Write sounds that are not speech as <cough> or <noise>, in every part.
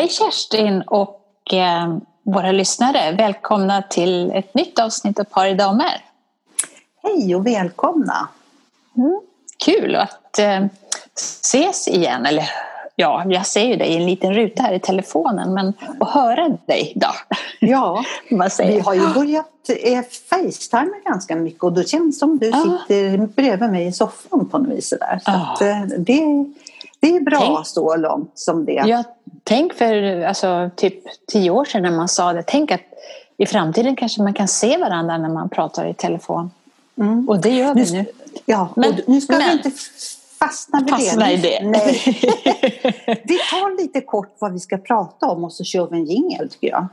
Hej Kerstin och eh, våra lyssnare. Välkomna till ett nytt avsnitt av Par i damer. Hej och välkomna. Mm, kul att eh, ses igen. Eller ja, jag ser ju dig i en liten ruta här i telefonen. Men att höra dig då? Ja, <laughs> vi har ju börjat eh, facetima ganska mycket och då känns det som du sitter bredvid mig i soffan på något vis. Där. Så ja. att, eh, det, det är bra tänk, så långt som det. Ja, tänk för alltså, typ tio år sedan när man sa det. Tänk att i framtiden kanske man kan se varandra när man pratar i telefon. Mm. Och det gör vi nu. Ja, men, nu ska men, vi inte fastna vid fastna det. I det. Nej. <laughs> vi tar lite kort vad vi ska prata om och så kör vi en jingel tycker jag.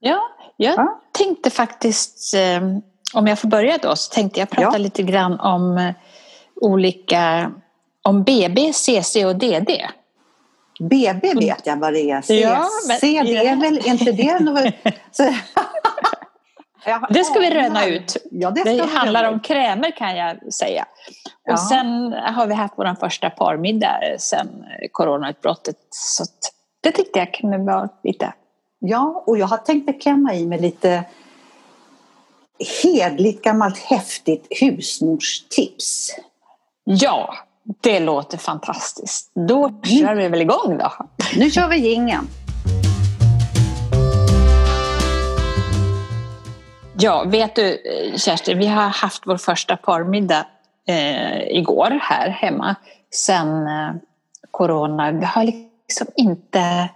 Ja, jag ja. tänkte faktiskt, eh, om jag får börja då, så tänkte jag prata ja. lite grann om eh, olika om BB, CC och DD. BB vet jag vad det är. CC ja, men, det är väl inte det något... <laughs> det ska vi röna ut. Ja, det, det handlar om krämer kan jag säga. Ja. Och sen har vi haft vår första parmiddag sen coronautbrottet. Så det tyckte jag kunde vara lite... Ja, och jag har tänkt klämma i med lite hedligt gammalt häftigt husmorstips. Ja, det låter fantastiskt. Då kör vi väl igång då. Nu kör vi gingen. Ja, vet du Kerstin, vi har haft vår första parmiddag eh, igår här hemma sen eh, corona. Vi har liksom inte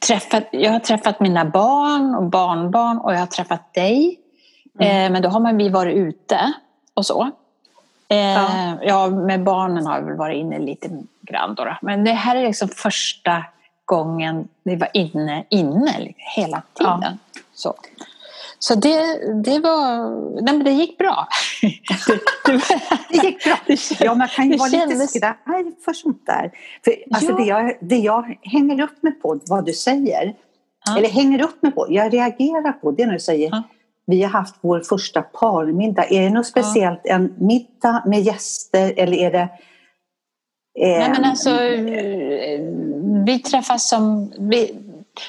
träffat, jag har träffat mina barn och barnbarn och jag har träffat dig. Mm. Eh, men då har man vi varit ute och så. Eh, ja. med barnen har jag väl varit inne lite grann då, Men det här är liksom första gången vi var inne, inne hela tiden. Ja. Så. Så det, det var, nej men det gick bra. det <laughs> gick bra. Ja, man kan ju vara kändes... lite skraj för sånt där. För, alltså, ja. det, jag, det jag hänger upp mig på, vad du säger, ja. eller hänger upp mig på, jag reagerar på, det är när du säger ja vi har haft vår första parmiddag. Är det något speciellt, ja. en middag med gäster eller är det eh, Nej men alltså, vi träffas som... Vi,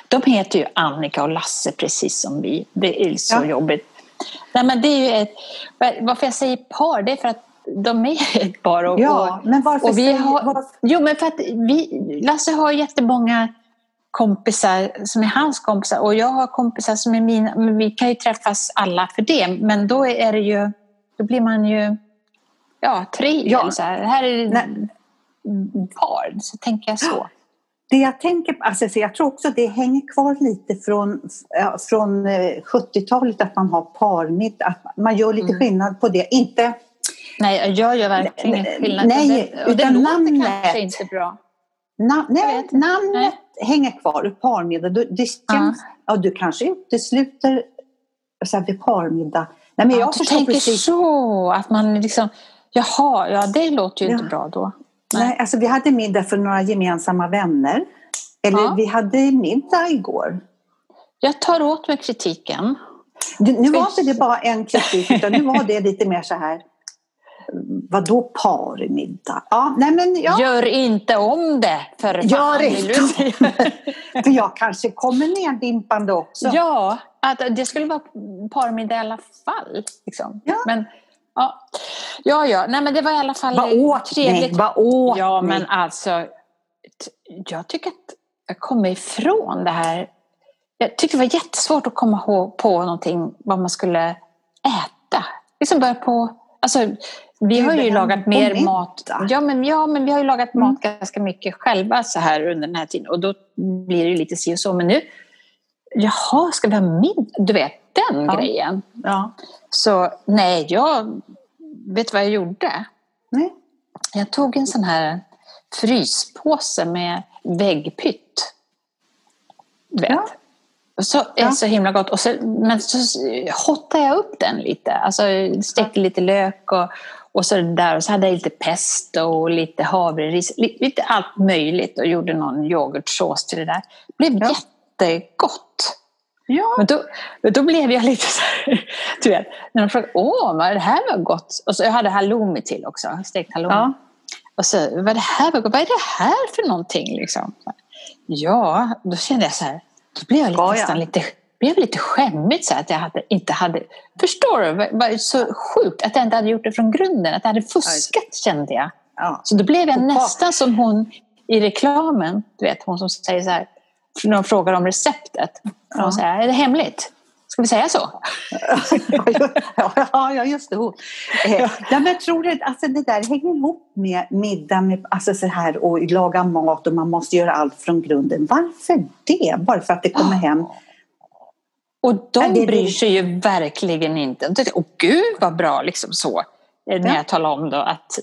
de heter ju Annika och Lasse precis som vi. Det är så ja. jobbigt. Nej, men det är ett, varför jag säger par, det är för att de är <laughs> ett par. Och, ja, men varför och vi har, varför? Jo, men för att vi, Lasse har jättemånga kompisar som är hans kompisar och jag har kompisar som är mina. Men vi kan ju träffas alla för det. Men då är det ju, då blir man ju ja, tre. Ja. Så här. här är par, så tänker jag så. Det jag tänker alltså, jag tror också det hänger kvar lite från, från 70-talet eh, att man har parmiddag, att man gör lite mm. skillnad på det. Inte Nej, jag gör verkligen ingen skillnad. Nej, och det, och det låter namnet, kanske inte bra. Na, nej, namnet nej. hänger kvar, parmiddag. Det känns, ja. ja, du kanske utesluter så här, vid parmiddag. Nej, men jag ja, du tänker precis. så, att man liksom, jaha, ja det låter ju ja. inte bra då. Nej. nej, alltså vi hade middag för några gemensamma vänner. Eller ja. vi hade middag igår. Jag tar åt mig kritiken. Du, nu var inte det bara en kritik, utan nu var det lite mer så här Vadå parmiddag? Ja, nej men, ja. Gör inte om det för Gör inte <laughs> För jag kanske kommer nerdimpande också. Ja, att det skulle vara parmiddag i alla fall. Liksom. Ja. Men, ja, ja, ja. Nej, men det var i alla fall vad åt trevligt. Ni? Vad åt Ja, men alltså. Jag tycker att jag kommer ifrån det här. Jag tycker det var jättesvårt att komma på någonting vad man skulle äta. Liksom börja på Alltså, vi har ju lagat mer mat. Ja men, ja, men vi har ju lagat mm. mat ganska mycket själva så här under den här tiden. Och då blir det ju lite si och så. Men nu, jaha, ska vi ha middag? Du vet, den ja. grejen. Ja. Så nej, jag vet vad jag gjorde? Nej. Jag tog en sån här fryspåse med väggpytt. Du vet. Ja. Så ja. så himla gott. Och så, men så hottade jag upp den lite. Alltså stekte lite lök och, och så där. Och så hade jag lite pesto och lite havreris. Lite allt möjligt och gjorde någon yoghurtsås till det där. Det blev ja. jättegott. Ja. Men då, då blev jag lite så här, <laughs> du vet, när de frågade åh, vad det här var gott. Och så jag hade halloumi till också, stekt halloumi. Ja. Och så, vad det här var gott, vad är det här för någonting liksom? Ja, då kände jag så här, då blev jag lite, nästan lite, blev lite skämmigt så att jag hade, inte hade, förstår du? Det var så sjukt att jag inte hade gjort det från grunden, att jag hade fuskat kände jag. Ja. Så då blev jag nästan som hon i reklamen, du vet hon som säger så här, när de frågar om receptet. Ja. De säger, är det hemligt? Ska vi säga så? <laughs> ja, just det. Eh, ja, men tror du alltså det där hänger ihop med middag med, alltså så här, och laga mat och man måste göra allt från grunden. Varför det? Bara för att det kommer hem och de det, bryr sig ju verkligen inte. Åh gud vad bra, liksom så. Eh, när jag talade om då att,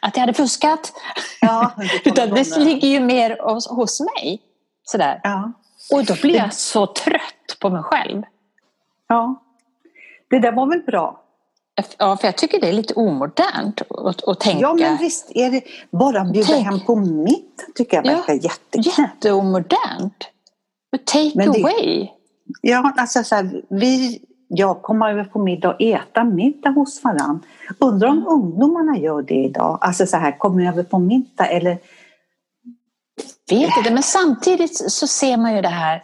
att jag hade fuskat. Ja, <laughs> Utan det ligger ju mer hos, hos mig. Sådär. Ja. Och då blir jag så trött på mig själv. Ja, det där var väl bra? Ja, för jag tycker det är lite omodernt att, att tänka. Ja, men visst är det bara bjuda Tänk. hem på mitt tycker jag verkar ja, jättekul. Jätteomodernt. Take det, away. Ja, alltså så här, vi, jag kommer över på middag och äta middag hos varann. Undrar om mm. ungdomarna gör det idag? Alltså så här, kommer över på middag eller? Vet inte, men samtidigt så ser man ju det här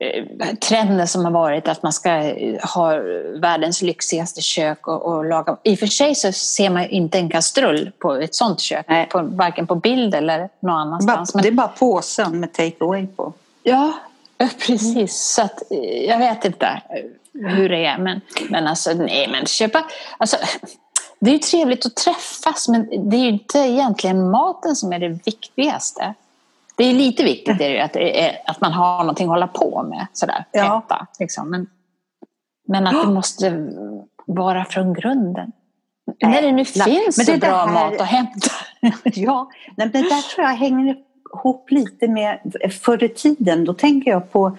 Eh, trenden som har varit att man ska eh, ha världens lyxigaste kök och, och laga. I och för sig så ser man inte en kastrull på ett sånt kök, på, varken på bild eller någon annanstans. Men, det är bara påsen med take away på. Ja, precis. Så att, eh, jag vet inte hur det är. Men, men alltså, nej men köpa... Alltså, det är ju trevligt att träffas men det är ju inte egentligen maten som är det viktigaste. Det är lite viktigt är det, att, är, att man har någonting att hålla på med. Sådär, ja. äta, liksom. men, men att det måste vara från grunden. Nej, När det nu nej, finns så bra här, mat att hämta. <laughs> ja, men det där tror jag hänger ihop lite med förr i tiden. Då tänker jag på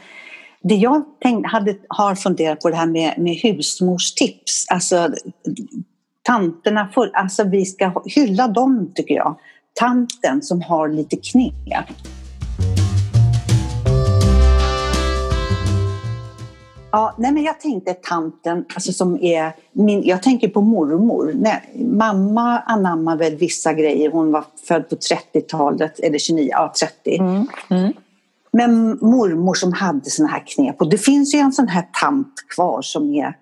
det jag tänkte, hade, har funderat på det här med, med husmorstips. Alltså tanterna, för, alltså vi ska hylla dem tycker jag tanten som har lite knep. Ja, nej men jag tänkte tanten, alltså som är min, jag tänker på mormor. Nej, mamma anammade väl vissa grejer, hon var född på 30-talet, eller 29, ja 30. Mm. Mm. Men mormor som hade såna här knep, och det finns ju en sån här tant kvar som är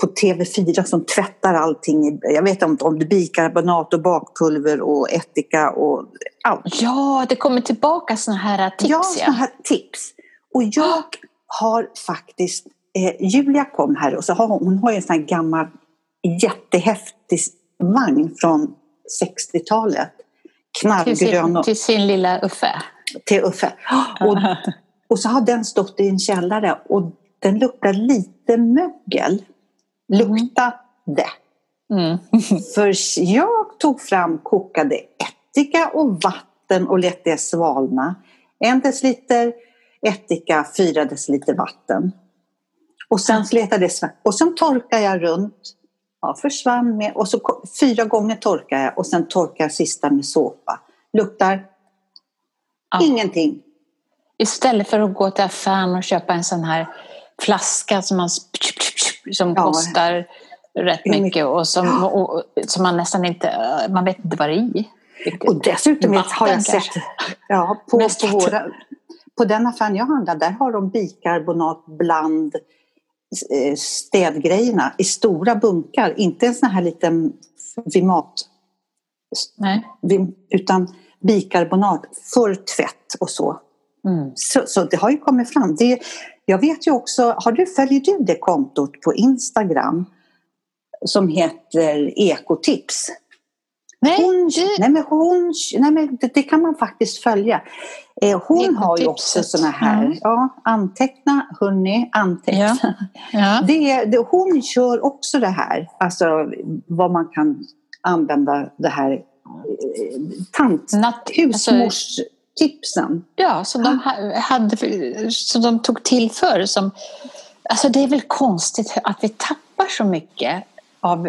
på TV4 som tvättar allting. Jag vet inte om det är bikarbonat och bakpulver och ättika och allt. Ja, det kommer tillbaka sådana här tips. Ja, sådana här tips. Och jag har faktiskt, eh, Julia kom här och så har hon, hon har en sån här gammal jättehäftig vagn från 60-talet. Knallgrön. Till sin, till sin lilla Uffe? Till Uffe. Och, och så har den stått i en källare och den luktar lite mögel luktade. Mm. <laughs> För jag tog fram kokade ättika och vatten och lät det svalna. En deciliter ättika, fyra deciliter vatten. Och sen sletade det och sen torkade jag runt. Ja, försvann med och så fyra gånger torkade jag och sen torkade jag sista med såpa. Luktar ja. ingenting. Istället för att gå till affären och köpa en sån här flaska som man som ja. kostar rätt mycket och som, och, som man nästan inte, man vet inte vad det är i. Och dessutom Vatten, har jag sett, ja, på, på, våra, på den affären jag handlar, där har de bikarbonat bland städgrejerna i stora bunkar, inte en sån här liten vimat, Nej. utan bikarbonat för tvätt och så. Mm. Så, så, det har ju kommit fram. Det, jag vet ju också, har du, följer du det kontot på Instagram som heter Ekotips? Nej, hon, nej, men hon, nej men det, det kan man faktiskt följa. Eh, hon har ju också sådana här, mm. ja, anteckna hörni, anteckna. Ja. Ja. <laughs> Det, det, hon kör också det här, alltså vad man kan använda det här eh, tant, Nat husmors... Alltså, tipsen. Ja, som de, hade, som de tog till förr. Som, alltså det är väl konstigt att vi tappar så mycket av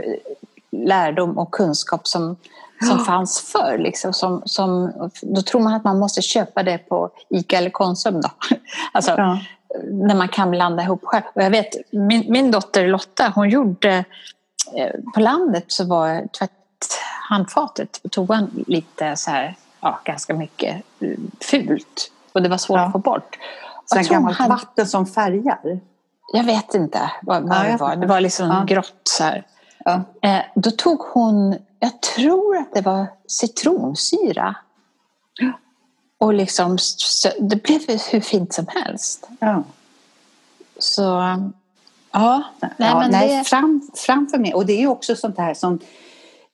lärdom och kunskap som, som ja. fanns förr. Liksom, som, som, då tror man att man måste köpa det på ICA eller Konsum. Då. <laughs> Alltså, ja. När man kan blanda ihop själv. Och jag vet, min, min dotter Lotta, hon gjorde eh, på landet så var tvätthandfatet på toan lite så här ja, ganska mycket eh, fult. och det var svårt ja. att få bort. Sen gammalt hade... vatten som färgar? Jag vet inte vad, vad ja, det var. Det var liksom ja. grått så här. Ja. Eh, då tog hon, jag tror att det var citronsyra. Och liksom, det blev hur fint som helst. Ja. Så, ja. Nej, ja, men nej, det... fram, framför mig. Och det är ju också sånt här som,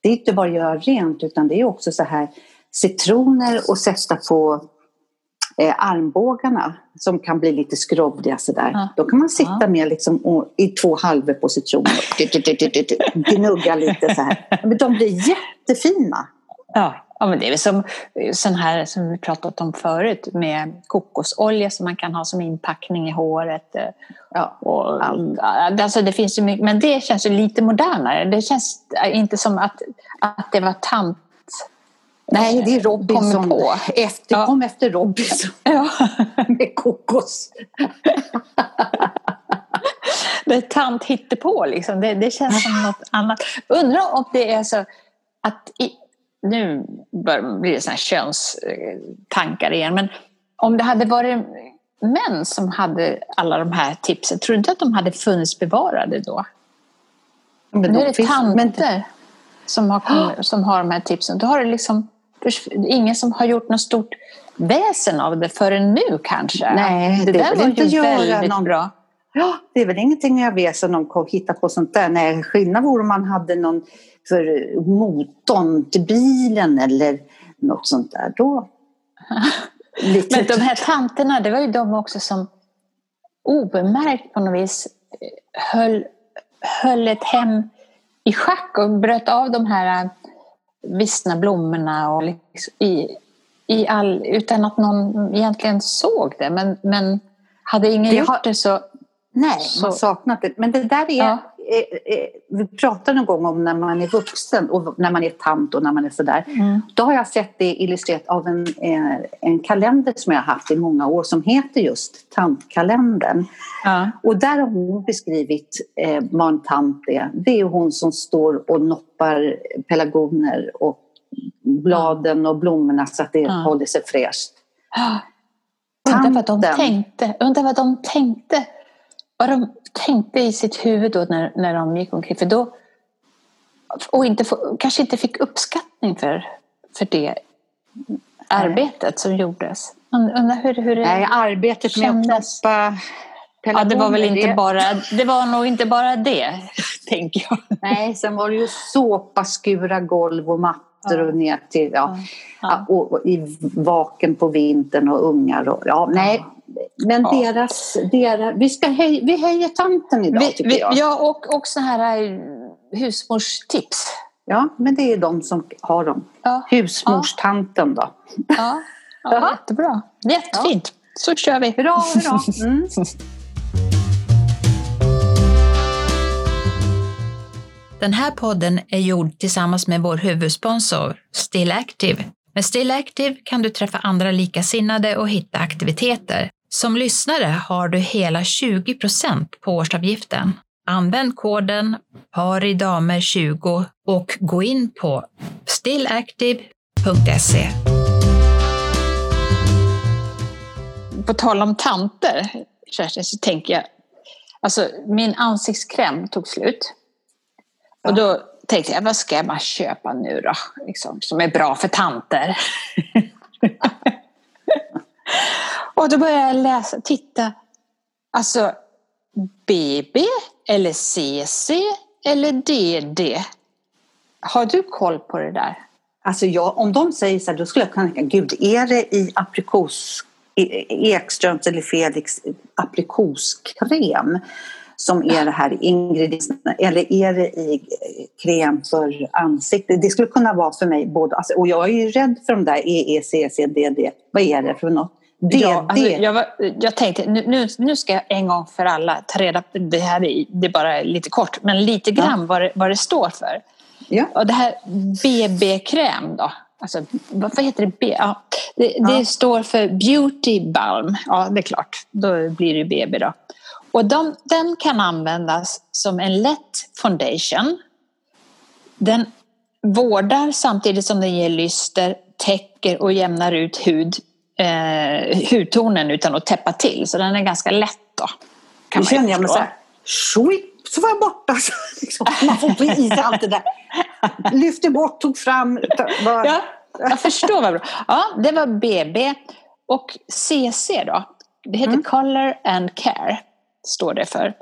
det är inte bara att göra rent utan det är också så här citroner och sätta på eh, armbågarna som kan bli lite skrovliga sådär. Ja. Då kan man sitta ja. med liksom, och, i två citron och gnugga lite så här. Men de blir jättefina. Ja. Ja, men det är väl som sån här som vi pratat om förut med kokosolja som man kan ha som inpackning i håret. Eh, ja, och, alltså det finns ju mycket, men det känns ju lite modernare. Det känns inte som att, att det var tant Nej, det är Robinson. På. Efter, ja. kom efter Robinson. <laughs> Ja. <laughs> Med kokos. <laughs> det är tant hittepå liksom. Det, det känns som något annat. Undrar om det är så att i, nu blir det sådana könstankar igen, men om det hade varit män som hade alla de här tipsen, tror du inte att de hade funnits bevarade då? Men nu är det tanter men... som, har, <gasps> som har de här tipsen. Då har det liksom ingen som har gjort något stort väsen av det förrän nu kanske. Nej, det, det där var ju väldigt någon... bra. Ja, det är väl ingenting jag väsen om att hitta på sånt där. Nej, skillnad vore om man hade någon för motorn till bilen eller något sånt där. Då... <laughs> Men de här tanterna, det var ju de också som obemärkt på något vis eh, höll, höll ett hem i schack och bröt av de här vissna blommorna och liksom i, i all, utan att någon egentligen såg det. Men, men hade ingen det gjort har, det så... Nej, så, man saknat det. Men det där är... Ja. Eh, eh, vi pratar någon gång om när man är vuxen och när man är tant och när man är sådär. Mm. Då har jag sett det illustrerat av en, eh, en kalender som jag har haft i många år som heter just Tantkalendern. Ja. Och där har hon beskrivit eh, vad en tant är. Det är hon som står och noppar pelargoner och bladen och blommorna så att det ja. håller sig fräscht. Undrar vad de tänkte. Undrar vad de tänkte. Vad de tänkte i sitt huvud då när, när de gick omkring. För då, och inte få, kanske inte fick uppskattning för, för det arbetet som gjordes. Undrar hur, hur det Nej, arbetet med att knoppa Ja, det var väl inte bara, det var nog inte bara det, <laughs> tänker jag. Nej, sen var det ju såpa, skura golv och mattor ja. och ner till, ja, ja. Och, och, i vaken på vintern och ungar och, ja, nej. Men deras, deras, vi ska hej, vi höjer tanten idag vi, tycker vi, jag. Ja, och, och så här eh, husmorstips. Ja, men det är de som har dem. Ja. Husmorstanten då. Ja, ja <laughs> jättebra. Jättefint. Så kör vi. Bra, bra. Mm. <laughs> Den här podden är gjord tillsammans med vår huvudsponsor Still Active. Med Still Active kan du träffa andra likasinnade och hitta aktiviteter. Som lyssnare har du hela 20% på årsavgiften. Använd koden paridamer20 och gå in på stillactive.se. På tal om tanter, Kerstin, så tänker jag, alltså min ansiktskräm tog slut. Och då tänkte jag, vad ska man köpa nu då? Liksom, som är bra för tanter. <laughs> och då började jag läsa, titta. Alltså BB eller CC eller DD. Har du koll på det där? Alltså jag, om de säger så här, då skulle jag kunna tänka, gud är det i aprikos, e, Ekströms eller Felix aprikoskräm? som är det här ingredienserna eller är det i eh, kräm för ansikte? Det skulle kunna vara för mig både, alltså, och jag är ju rädd för de där EECCDD. Vad är det för något? DD. Ja, alltså, jag, var, jag tänkte nu, nu ska jag en gång för alla ta reda på, det här är, det är bara lite kort, men lite grann ja. vad, det, vad det står för. Ja. Och det här BB-kräm då, alltså, vad heter det? B, ja, det, ja. det, står för Beauty Balm, ja det är klart, då blir det BB då. Och de, den kan användas som en lätt foundation. Den vårdar samtidigt som den ger lyster, täcker och jämnar ut hud eh, hudtonen utan att täppa till. Så den är ganska lätt då. Kan det känner jag mig så här, så var jag borta. <laughs> liksom, man får få i sig allt det där. Lyfte bort, tog fram. Bara... Ja, jag förstår vad bra. Ja, det var BB. Och CC då? Det heter mm. Color and Care, står det för.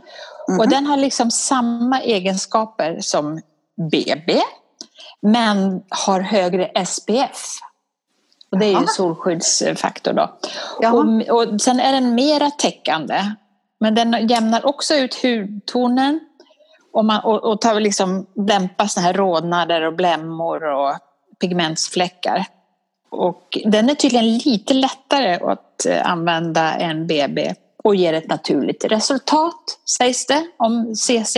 Mm. Och den har liksom samma egenskaper som BB, men har högre SPF. Och det är ju en solskyddsfaktor då. Och, och sen är den mera täckande. Men den jämnar också ut hudtonen och, man, och, och tar liksom, dämpar såna här rodnader och blämmor och pigmentsfläckar. Och den är tydligen lite lättare att eh, använda än BB och ger ett naturligt resultat, sägs det om CC.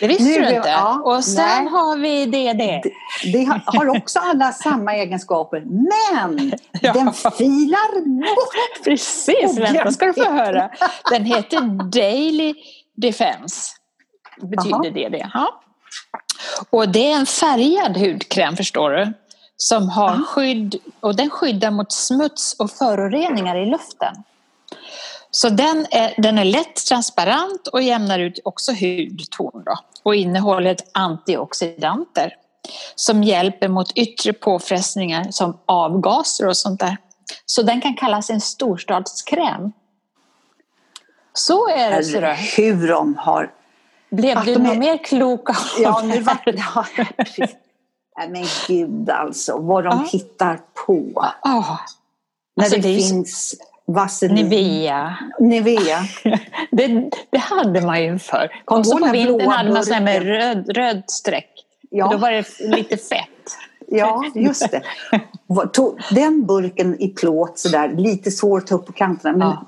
Det visste nu, du inte. Ja, och sen nej. har vi DD. Det, det har också alla samma egenskaper, men <laughs> ja. den filar bort. Precis, vänta ska du få höra. Den heter Daily Defense. Betyder Aha. det det? Ja. Och det är en färgad hudkräm förstår du. Som har skydd, och den skyddar mot smuts och föroreningar i luften. Så den är, den är lätt transparent och jämnar ut också hudton då, och innehåller antioxidanter som hjälper mot yttre påfrestningar som avgaser och sånt där. Så den kan kallas en storstadskräm. Så är det. Så hur de har... Blev du något mer klok av Ja, nu var ja, Nej men gud alltså, vad de ja. hittar på. Ja. När alltså, det, det finns Vaselin. Nivea. Nivea. <laughs> det, det hade man ju förr. Så på vintern hade man sån med röd, röd streck. Ja. Då var det lite fett. Ja, just det. <laughs> Den burken i plåt sådär, lite svår att ta upp på kanterna. Men ja.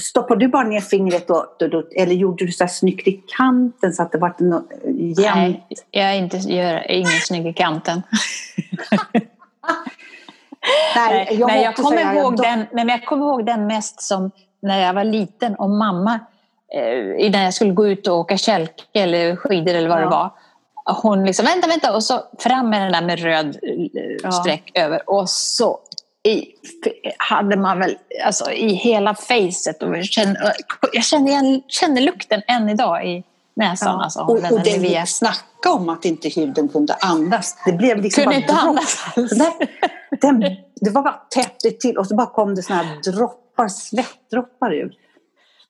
Stoppade du bara ner fingret då, eller gjorde du så här snyggt i kanten så att det var jämnt? Nej, jag är, inte, jag är ingen snygg i kanten. <laughs> Nej, jag, men jag kommer ihåg den, men jag kommer ihåg den mest som när jag var liten och mamma, eh, innan jag skulle gå ut och åka kälke eller skidor eller vad ja. det var. Hon liksom, vänta, vänta, och så fram med den där med röd eh, ja. streck över och så i, hade man väl alltså, i hela facet. Och jag känner, jag känner, igen, känner lukten än idag i näsan. Ja. Alltså, och, och det snacka om att inte huden kunde andas. Det blev liksom kunde bara inte andas alls. Den, det var bara tätt till och så bara kom det såna här droppar, svettdroppar ut.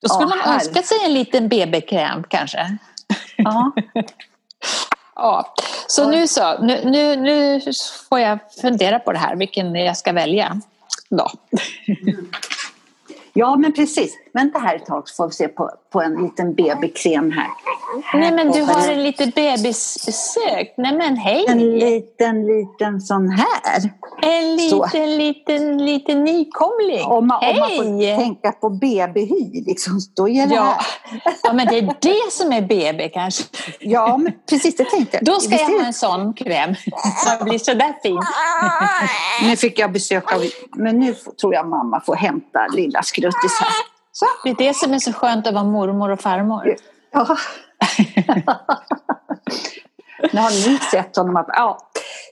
Då skulle ja, man önska sig en liten BB-kräm kanske. Ja. <laughs> ja. Så nu så, nu, nu, nu får jag fundera på det här, vilken jag ska välja. Då. Ja, men precis. Vänta här ett tag så får vi se på, på en liten BB-kräm här. här. Nej, men du har en liten bebisbesök. Nej, men hej! En liten, liten sån här. En liten, så. liten, liten nykomling. Om man, hej! Om man får tänka på BB-hy, liksom, då är det ja. här. ja, men det är det som är BB kanske. Ja, men precis det tänkte jag. Då ska jag ha en sån kräm. Man blir sådär fin. nu fick jag besök av... Men nu tror jag mamma får hämta lilla här. Så. Det är det som är så skönt att vara mormor och farmor. Ja. <laughs> nu har ni sett honom. Att, ja,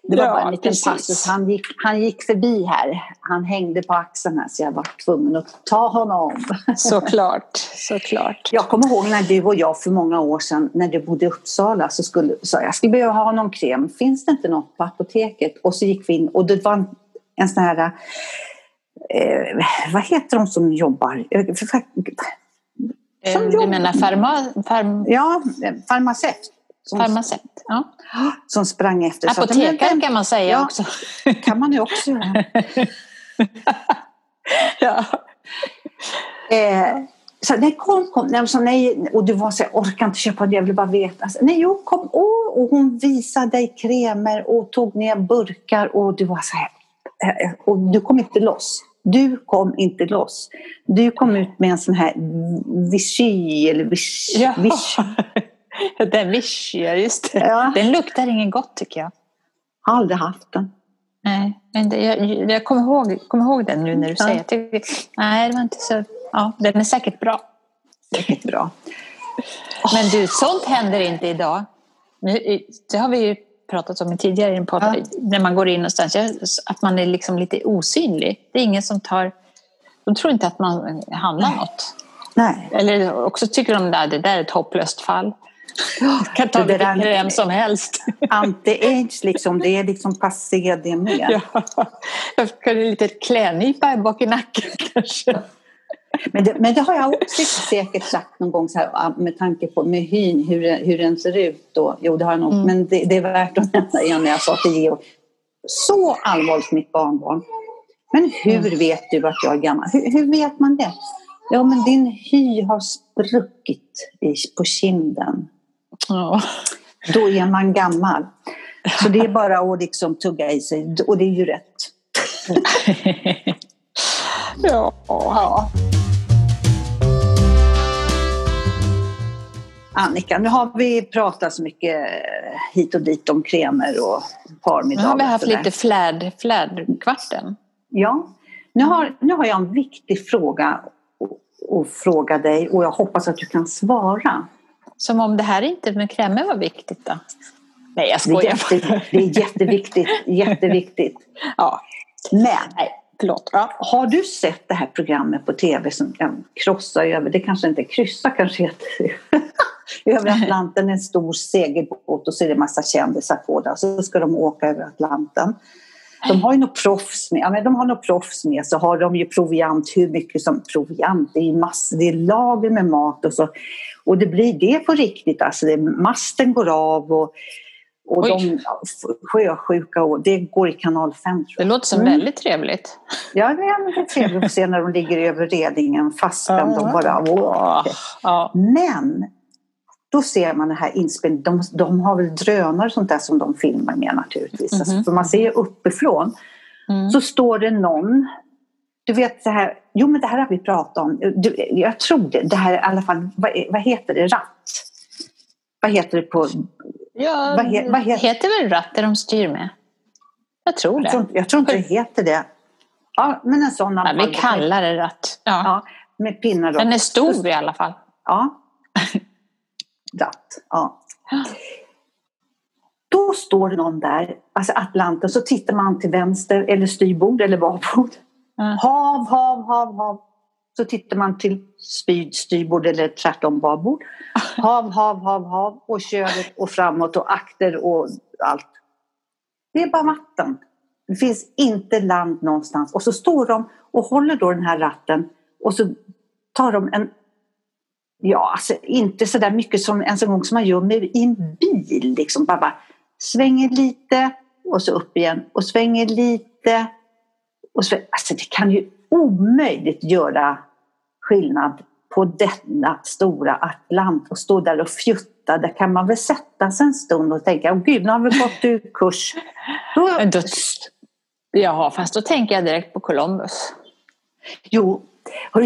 det var ja, bara en liten precis. passus. Han gick, han gick förbi här. Han hängde på axeln här så jag var tvungen att ta honom. <laughs> Såklart, såklart. Jag kommer ihåg när du och jag för många år sedan när du bodde i Uppsala så skulle så jag skulle behöva ha någon kräm. Finns det inte något på apoteket? Och så gick vi in och det var en, en sån här eh, vad heter de som jobbar? Eh, som eh, du jobbar. menar farma, farm... Ja, farmaceut. Som, farmaceut, ja. Som sprang efter. Apotekare kan man säga ja, också. kan man ju också göra. <laughs> ja. Eh, så nej, kom, kom. Nej, så, nej, och du var så jag orkar inte köpa det, jag vill bara veta. Alltså, nej, jo, kom. Oh, och hon visade dig kremer och tog ner burkar och du var så här. Och du kom inte loss. Du kom inte loss. Du kom ut med en sån här Vichy eller Vichy. Ja. Vichy. <laughs> den Vichy, just det. Ja. Den luktar ingen gott tycker jag. Jag har aldrig haft den. Nej, men det, jag, jag kommer, ihåg, kommer ihåg den nu när du ja. säger det. Nej, det var inte så... Ja, den är säkert bra. Säkert bra. Men du, sånt händer inte idag. Nu, det har vi ju pratat om tidigare i en podd, ja. när man går in någonstans, att man är liksom lite osynlig. Det är ingen som tar... De tror inte att man handlar Nej. något. Nej. Eller också tycker de att det där är ett hopplöst fall. Jag <laughs> kan ta vilken kräm som helst. <laughs> Anti-aids, liksom, det är liksom passé det med. Ja, jag ha en liten klädnypa bak i nacken <laughs> kanske. Men det, men det har jag också säkert sagt någon gång så här, ah, med tanke på med hyn, hur, hur den ser ut. Då. Jo, det har jag nog, mm. men det, det, är värt att nämna igen när jag sa till Geo. Så allvarligt mitt barnbarn. Men hur mm. vet du att jag är gammal? Hur, hur, vet man det? Ja, men din hy har spruckit i, på kinden. Oh. Då är man gammal. Så det är bara att liksom tugga i sig och det är ju rätt. <laughs> ja. ja. Annika, nu har vi pratat så mycket hit och dit om kremer och parmiddagar. Nu har vi haft lite flärd, flärdkvarten. Ja, nu har, nu har jag en viktig fråga att fråga dig och jag hoppas att du kan svara. Som om det här inte med kremer var viktigt då? Nej, jag skojar. Det är, jätte, det är jätteviktigt. jätteviktigt. <laughs> Ja. Men, nej, förlåt. Ja, har du sett det här programmet på tv som kan krossa över, det kanske inte kryssa kanske heter <laughs> <laughs> över Atlanten, en stor segelbåt och så är det massa kändisar på där. Så ska de åka över Atlanten. De har ju något proffs med, ja, men de har något proffs med så har de ju proviant, hur mycket som proviant, det är massor, det är lager med mat och så. Och det blir det på riktigt, alltså det, masten går av och, och de sjösjuka och det går i kanal 5. Det låter som mm. väldigt trevligt. Ja, det är väldigt trevligt att se när de ligger över redingen fastspända och bara åh. Ja. Men då ser man det här inspelningen. De, de har väl drönare och sånt där som de filmar med naturligtvis. Mm alltså, för man ser uppifrån. Mm. Så står det någon. Du vet det här. Jo men det här har vi pratat om. Du, jag tror det. Det här i alla fall. Vad, vad heter det? Ratt? Vad heter det på... Ja, vad, he, vad heter, heter väl ratt det de styr med? Jag tror det. Jag tror, jag tror inte det heter det. Ja, men en sån. Ja, vi kallar det ratt. Ja. ja med pinnar. Den är stor i alla fall. Ja. Ratt. Ja. Då står någon där, alltså Atlanten, så tittar man till vänster eller styrbord eller babord. Mm. Hav, hav, hav, hav. Så tittar man till spyd, styrbord eller tvärtom babord. Hav, hav, hav, hav och köret och framåt och akter och allt. Det är bara vatten. Det finns inte land någonstans. Och så står de och håller då den här ratten och så tar de en ja, alltså inte så där mycket som ens en gång som man gör med, i en bil. Liksom. Bara, bara svänger lite och så upp igen och svänger lite. Och så, alltså det kan ju omöjligt göra skillnad på denna stora Atlant och stå där och fjutta. Där kan man väl sätta sig en stund och tänka, åh gud, nu har vi gått ur kurs. <laughs> Då... Jaha, fast då tänker jag direkt på Columbus. Jo,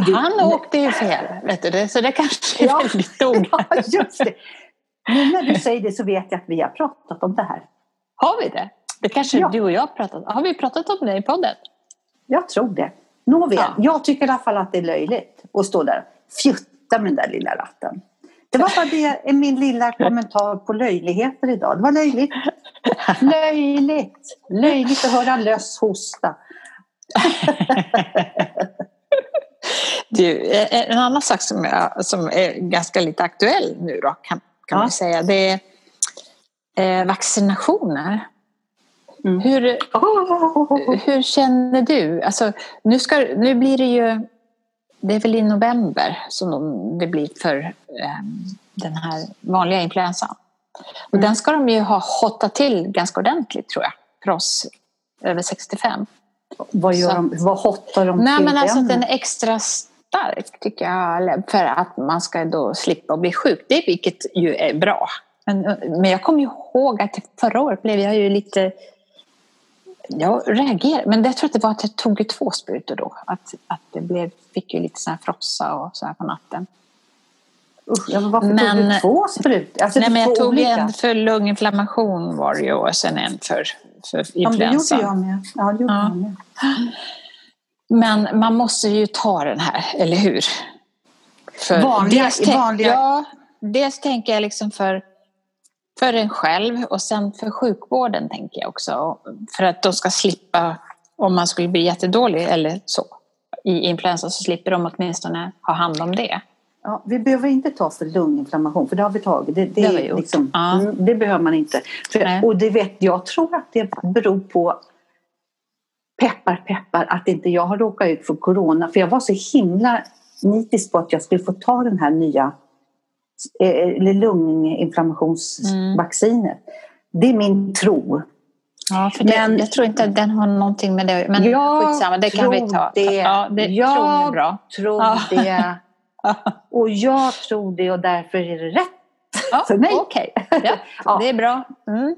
du, han åkte ju fel, vet du det, så det kanske är ja, väldigt noga. <laughs> Ja, just det. Nu när du säger det så vet jag att vi har pratat om det här. Har vi det? Det kanske ja. du och jag har pratat om. Har vi pratat om det i podden? Jag tror det. Nåväl, ja. jag tycker i alla fall att det är löjligt att stå där och fjutta med den där lilla ratten. Det var bara det, min lilla kommentar på löjligheter idag. Det var löjligt. <laughs> Löjligt! Löjligt att höra löss hosta. <laughs> Du, en annan sak som, jag, som är ganska lite aktuell nu då, kan, kan ja. man säga, det är eh, vaccinationer. Mm. Hur, hur känner du? Alltså, nu, ska, nu blir det ju, det är väl i november som de, det blir för eh, den här vanliga influensan. Och mm. den ska de ju ha hottat till ganska ordentligt tror jag, för oss över 65. Vad, gör de, vad hottar de nej, till? Men alltså, den är extra stark tycker jag, för att man ska då slippa bli sjuk. Det vilket ju är bra. Men, men jag kommer ihåg att förra året blev jag ju lite jag reagerade, men jag tror att det var att jag tog två sprutor då. Att, att det blev, fick ju lite sån här frossa och så här på natten. Usch, ja, men varför men, tog du två sprutor? Alltså, nej, men jag tog olika. en för lunginflammation var det ju och sen en för, för influensa. Ja, det gjorde jag med. Ja, det gjorde ja. jag med. Men man måste ju ta den här, eller hur? För vanliga, dels, vanliga... Ja, dels tänker jag liksom för för en själv och sen för sjukvården tänker jag också. För att de ska slippa, om man skulle bli jättedålig eller så, i influensa så slipper de åtminstone ha hand om det. Ja, vi behöver inte ta för lunginflammation för det har vi tagit. Det, det, det. Liksom, ja. mm, det behöver man inte. För, och det vet, jag tror att det beror på peppar peppar att inte jag har råkat ut för corona. För jag var så himla nitisk på att jag skulle få ta den här nya eller lunginflammationsvaccinet. Mm. Det är min tro. Ja, för det, men, jag tror inte att den har någonting med det Men jag skitsamma, det kan vi ta. Det. Ja, det jag tror bra. tror ja. det. Och jag tror det och därför är det rätt ja, för mig. Okej, okay. ja, det är bra. Mm.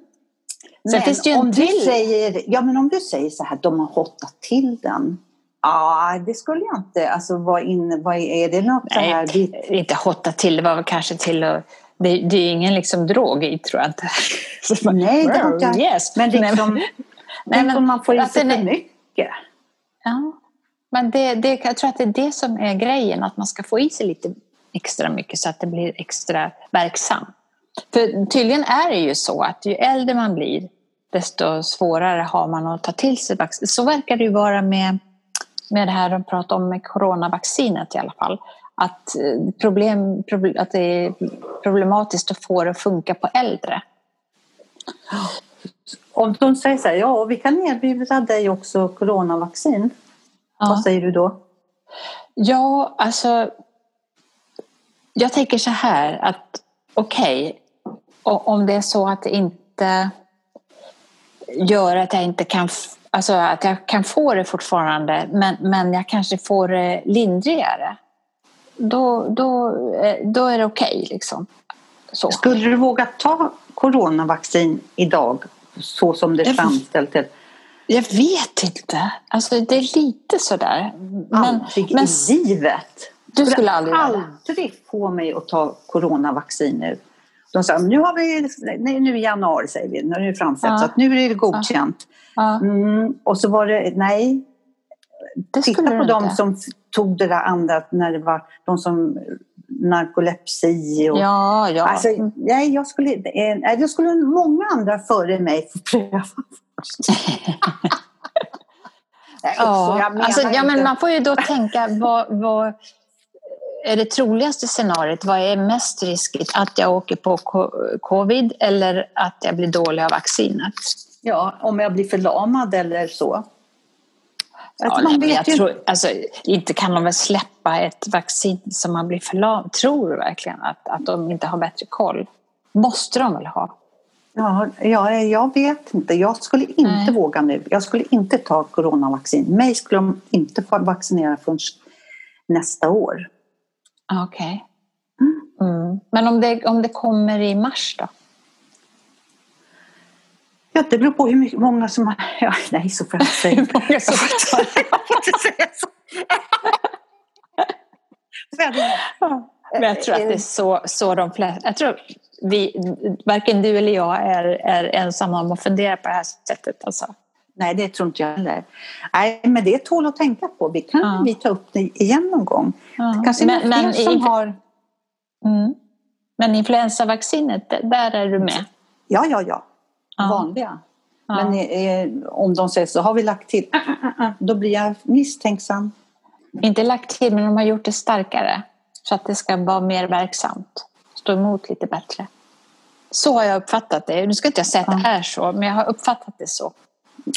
Sen finns det om, du säger, ja, men om du säger så här, de har hottat till den. Ja, det skulle jag inte. Alltså, vad, in, vad är det något Nej, här? Bit? inte hotta till, det var väl kanske till att det, det är ingen liksom drog i tror jag inte. <laughs> Nej, det har inte yes. Men liksom, Nej, men, <laughs> man får i sig för mycket. Ja, men det, det, jag tror att det är det som är grejen, att man ska få i sig lite extra mycket så att det blir extra verksamt. För tydligen är det ju så att ju äldre man blir desto svårare har man att ta till sig vaccin. Så verkar det ju vara med, med det här de pratar om med coronavaccinet i alla fall. Att, eh, problem, att det är problematiskt att få det att funka på äldre. Om de säger så här, ja vi kan erbjuda dig också coronavaccin. Ja. Vad säger du då? Ja, alltså jag tänker så här att okej, okay, om det är så att det inte gör att jag inte kan, alltså att jag kan få det fortfarande men, men jag kanske får det lindrigare. Då, då, eh, då är det okej okay, liksom. Så. Skulle du våga ta coronavaccin idag så som det är framställt? Jag vet inte. Alltså det är lite sådär. Men, aldrig men, i livet. Du skulle aldrig, aldrig få mig att ta coronavaccin nu. De sa, nu har vi, nu i januari säger vi, nu är det framställt, ja. så nu är det godkänt. Ja. Mm, och så var det, nej. Det Titta på de inte. som tog det där andra, när det var de som narkolepsi och... Ja, ja. Alltså, nej, jag skulle, eh, jag skulle många andra före mig få pröva först. <laughs> ja, alltså, ja, men man får ju då tänka vad, vad är det troligaste scenariot? Vad är mest riskigt? Att jag åker på covid eller att jag blir dålig av vaccinet? Ja, om jag blir förlamad eller så. Ja, nej, men jag tror, alltså, inte kan de väl släppa ett vaccin som man blir förlamad? Tror du verkligen att, att de inte har bättre koll? Måste de väl ha? Ja, ja jag vet inte. Jag skulle inte nej. våga nu. Jag skulle inte ta coronavaccin. Mig skulle de inte få vaccinera förrän nästa år. Okej. Okay. Mm. Men om det, om det kommer i mars då? Ja, det beror på hur mycket, många som har... <laughs> Ja, nej, så får jag inte säga. <laughs> hur många som tar <laughs> Men jag tror att det är så, så de flesta... Jag tror vi, varken du eller jag är, är ensamma om att fundera på det här sättet. Alltså. Nej, det tror inte jag heller. Nej, men det tål att tänka på. Vi kan ja. vi ta upp det igen någon gång. Ja. Det kanske men, men som i, har... Mm. Men influensavaccinet, där är du med? Ja, ja, ja. ja. Vanliga. Men eh, om de säger så har vi lagt till, då blir jag misstänksam. Inte lagt till, men de har gjort det starkare. Så att det ska vara mer verksamt. Stå emot lite bättre. Så har jag uppfattat det. Nu ska inte jag säga att det är så, men jag har uppfattat det så.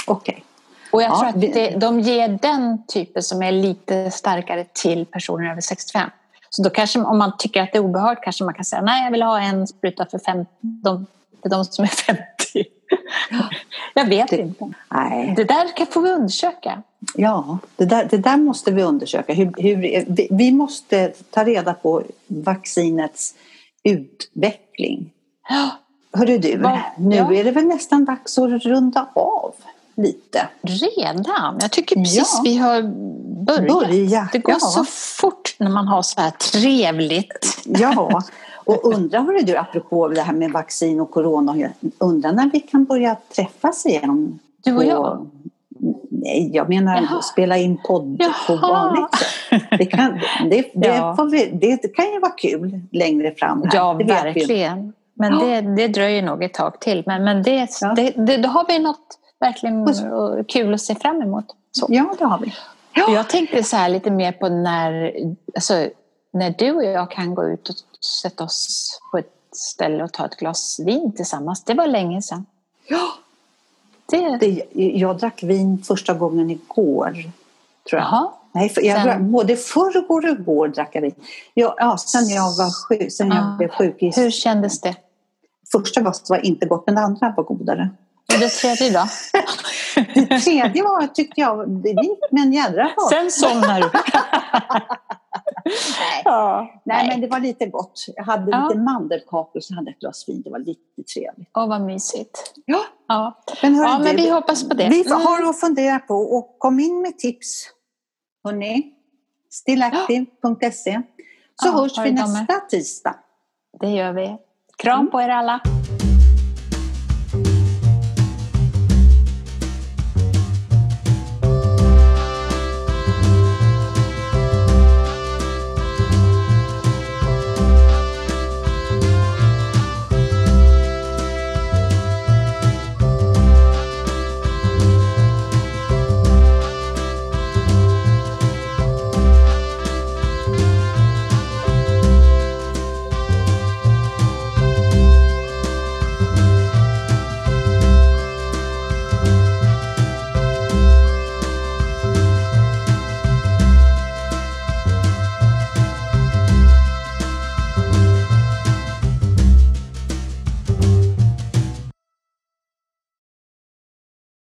Okej. Okay. Och jag ja, tror att det, de ger den typen som är lite starkare till personer över 65. Så då kanske om man tycker att det är obehagligt kanske man kan säga nej jag vill ha en spruta för fem, de, de som är 50. <laughs> jag vet det, inte. Nej. Det där får vi undersöka. Ja, det där, det där måste vi undersöka. Hur, hur, vi, vi måste ta reda på vaccinets utveckling. Ja. Hörru du, Va? nu ja. är det väl nästan dags att runda av lite. Redan? Jag tycker precis ja. vi har börjat. Börja. Det går ja. så fort när man har så här trevligt. Ja, <laughs> och undrar hörru du, apropå det här med vaccin och corona, undrar när vi kan börja träffas igen? Du och jag? Nej, jag menar Jaha. spela in podd Jaha. på vanligt sätt. Det kan, det, det, ja. vi, det, kan ju vara kul längre fram. Här. Ja, verkligen. Men det, det dröjer nog ett tag till. Men, men det, ja. det, det, då har vi något verkligen kul att se fram emot. Så. Ja, det har vi. Ja. Jag tänkte så här lite mer på när, alltså, när du och jag kan gå ut och sätta oss på ett ställe och ta ett glas vin tillsammans. Det var länge sedan. Ja. Det... Det, jag drack vin första gången igår, tror jag. Jaha. Nej, för jag, sen... både förrgår och igår drack jag vin. Jag, ja, sen jag var sjuk, sen jag blev sjuk. I... Hur kändes det? Första glaset var inte gott, men det andra var godare. Och det tredje då? <laughs> det tredje var, tyckte jag, det gick med en jädra fart. Sen somnade du. <laughs> nej. Ja, nej, men det var lite gott. Jag hade ja. lite mandelkakor och så hade jag ett glas vin. Det var lite trevligt. Åh, vad mysigt. Ja, ja. men, ja, men vi hoppas på det. Vi mm. har att fundera på och kom in med tips. Hörrni, stillactive.se så ja, hörs vi nästa tisdag. Det gör vi. Kram mm. på er alla.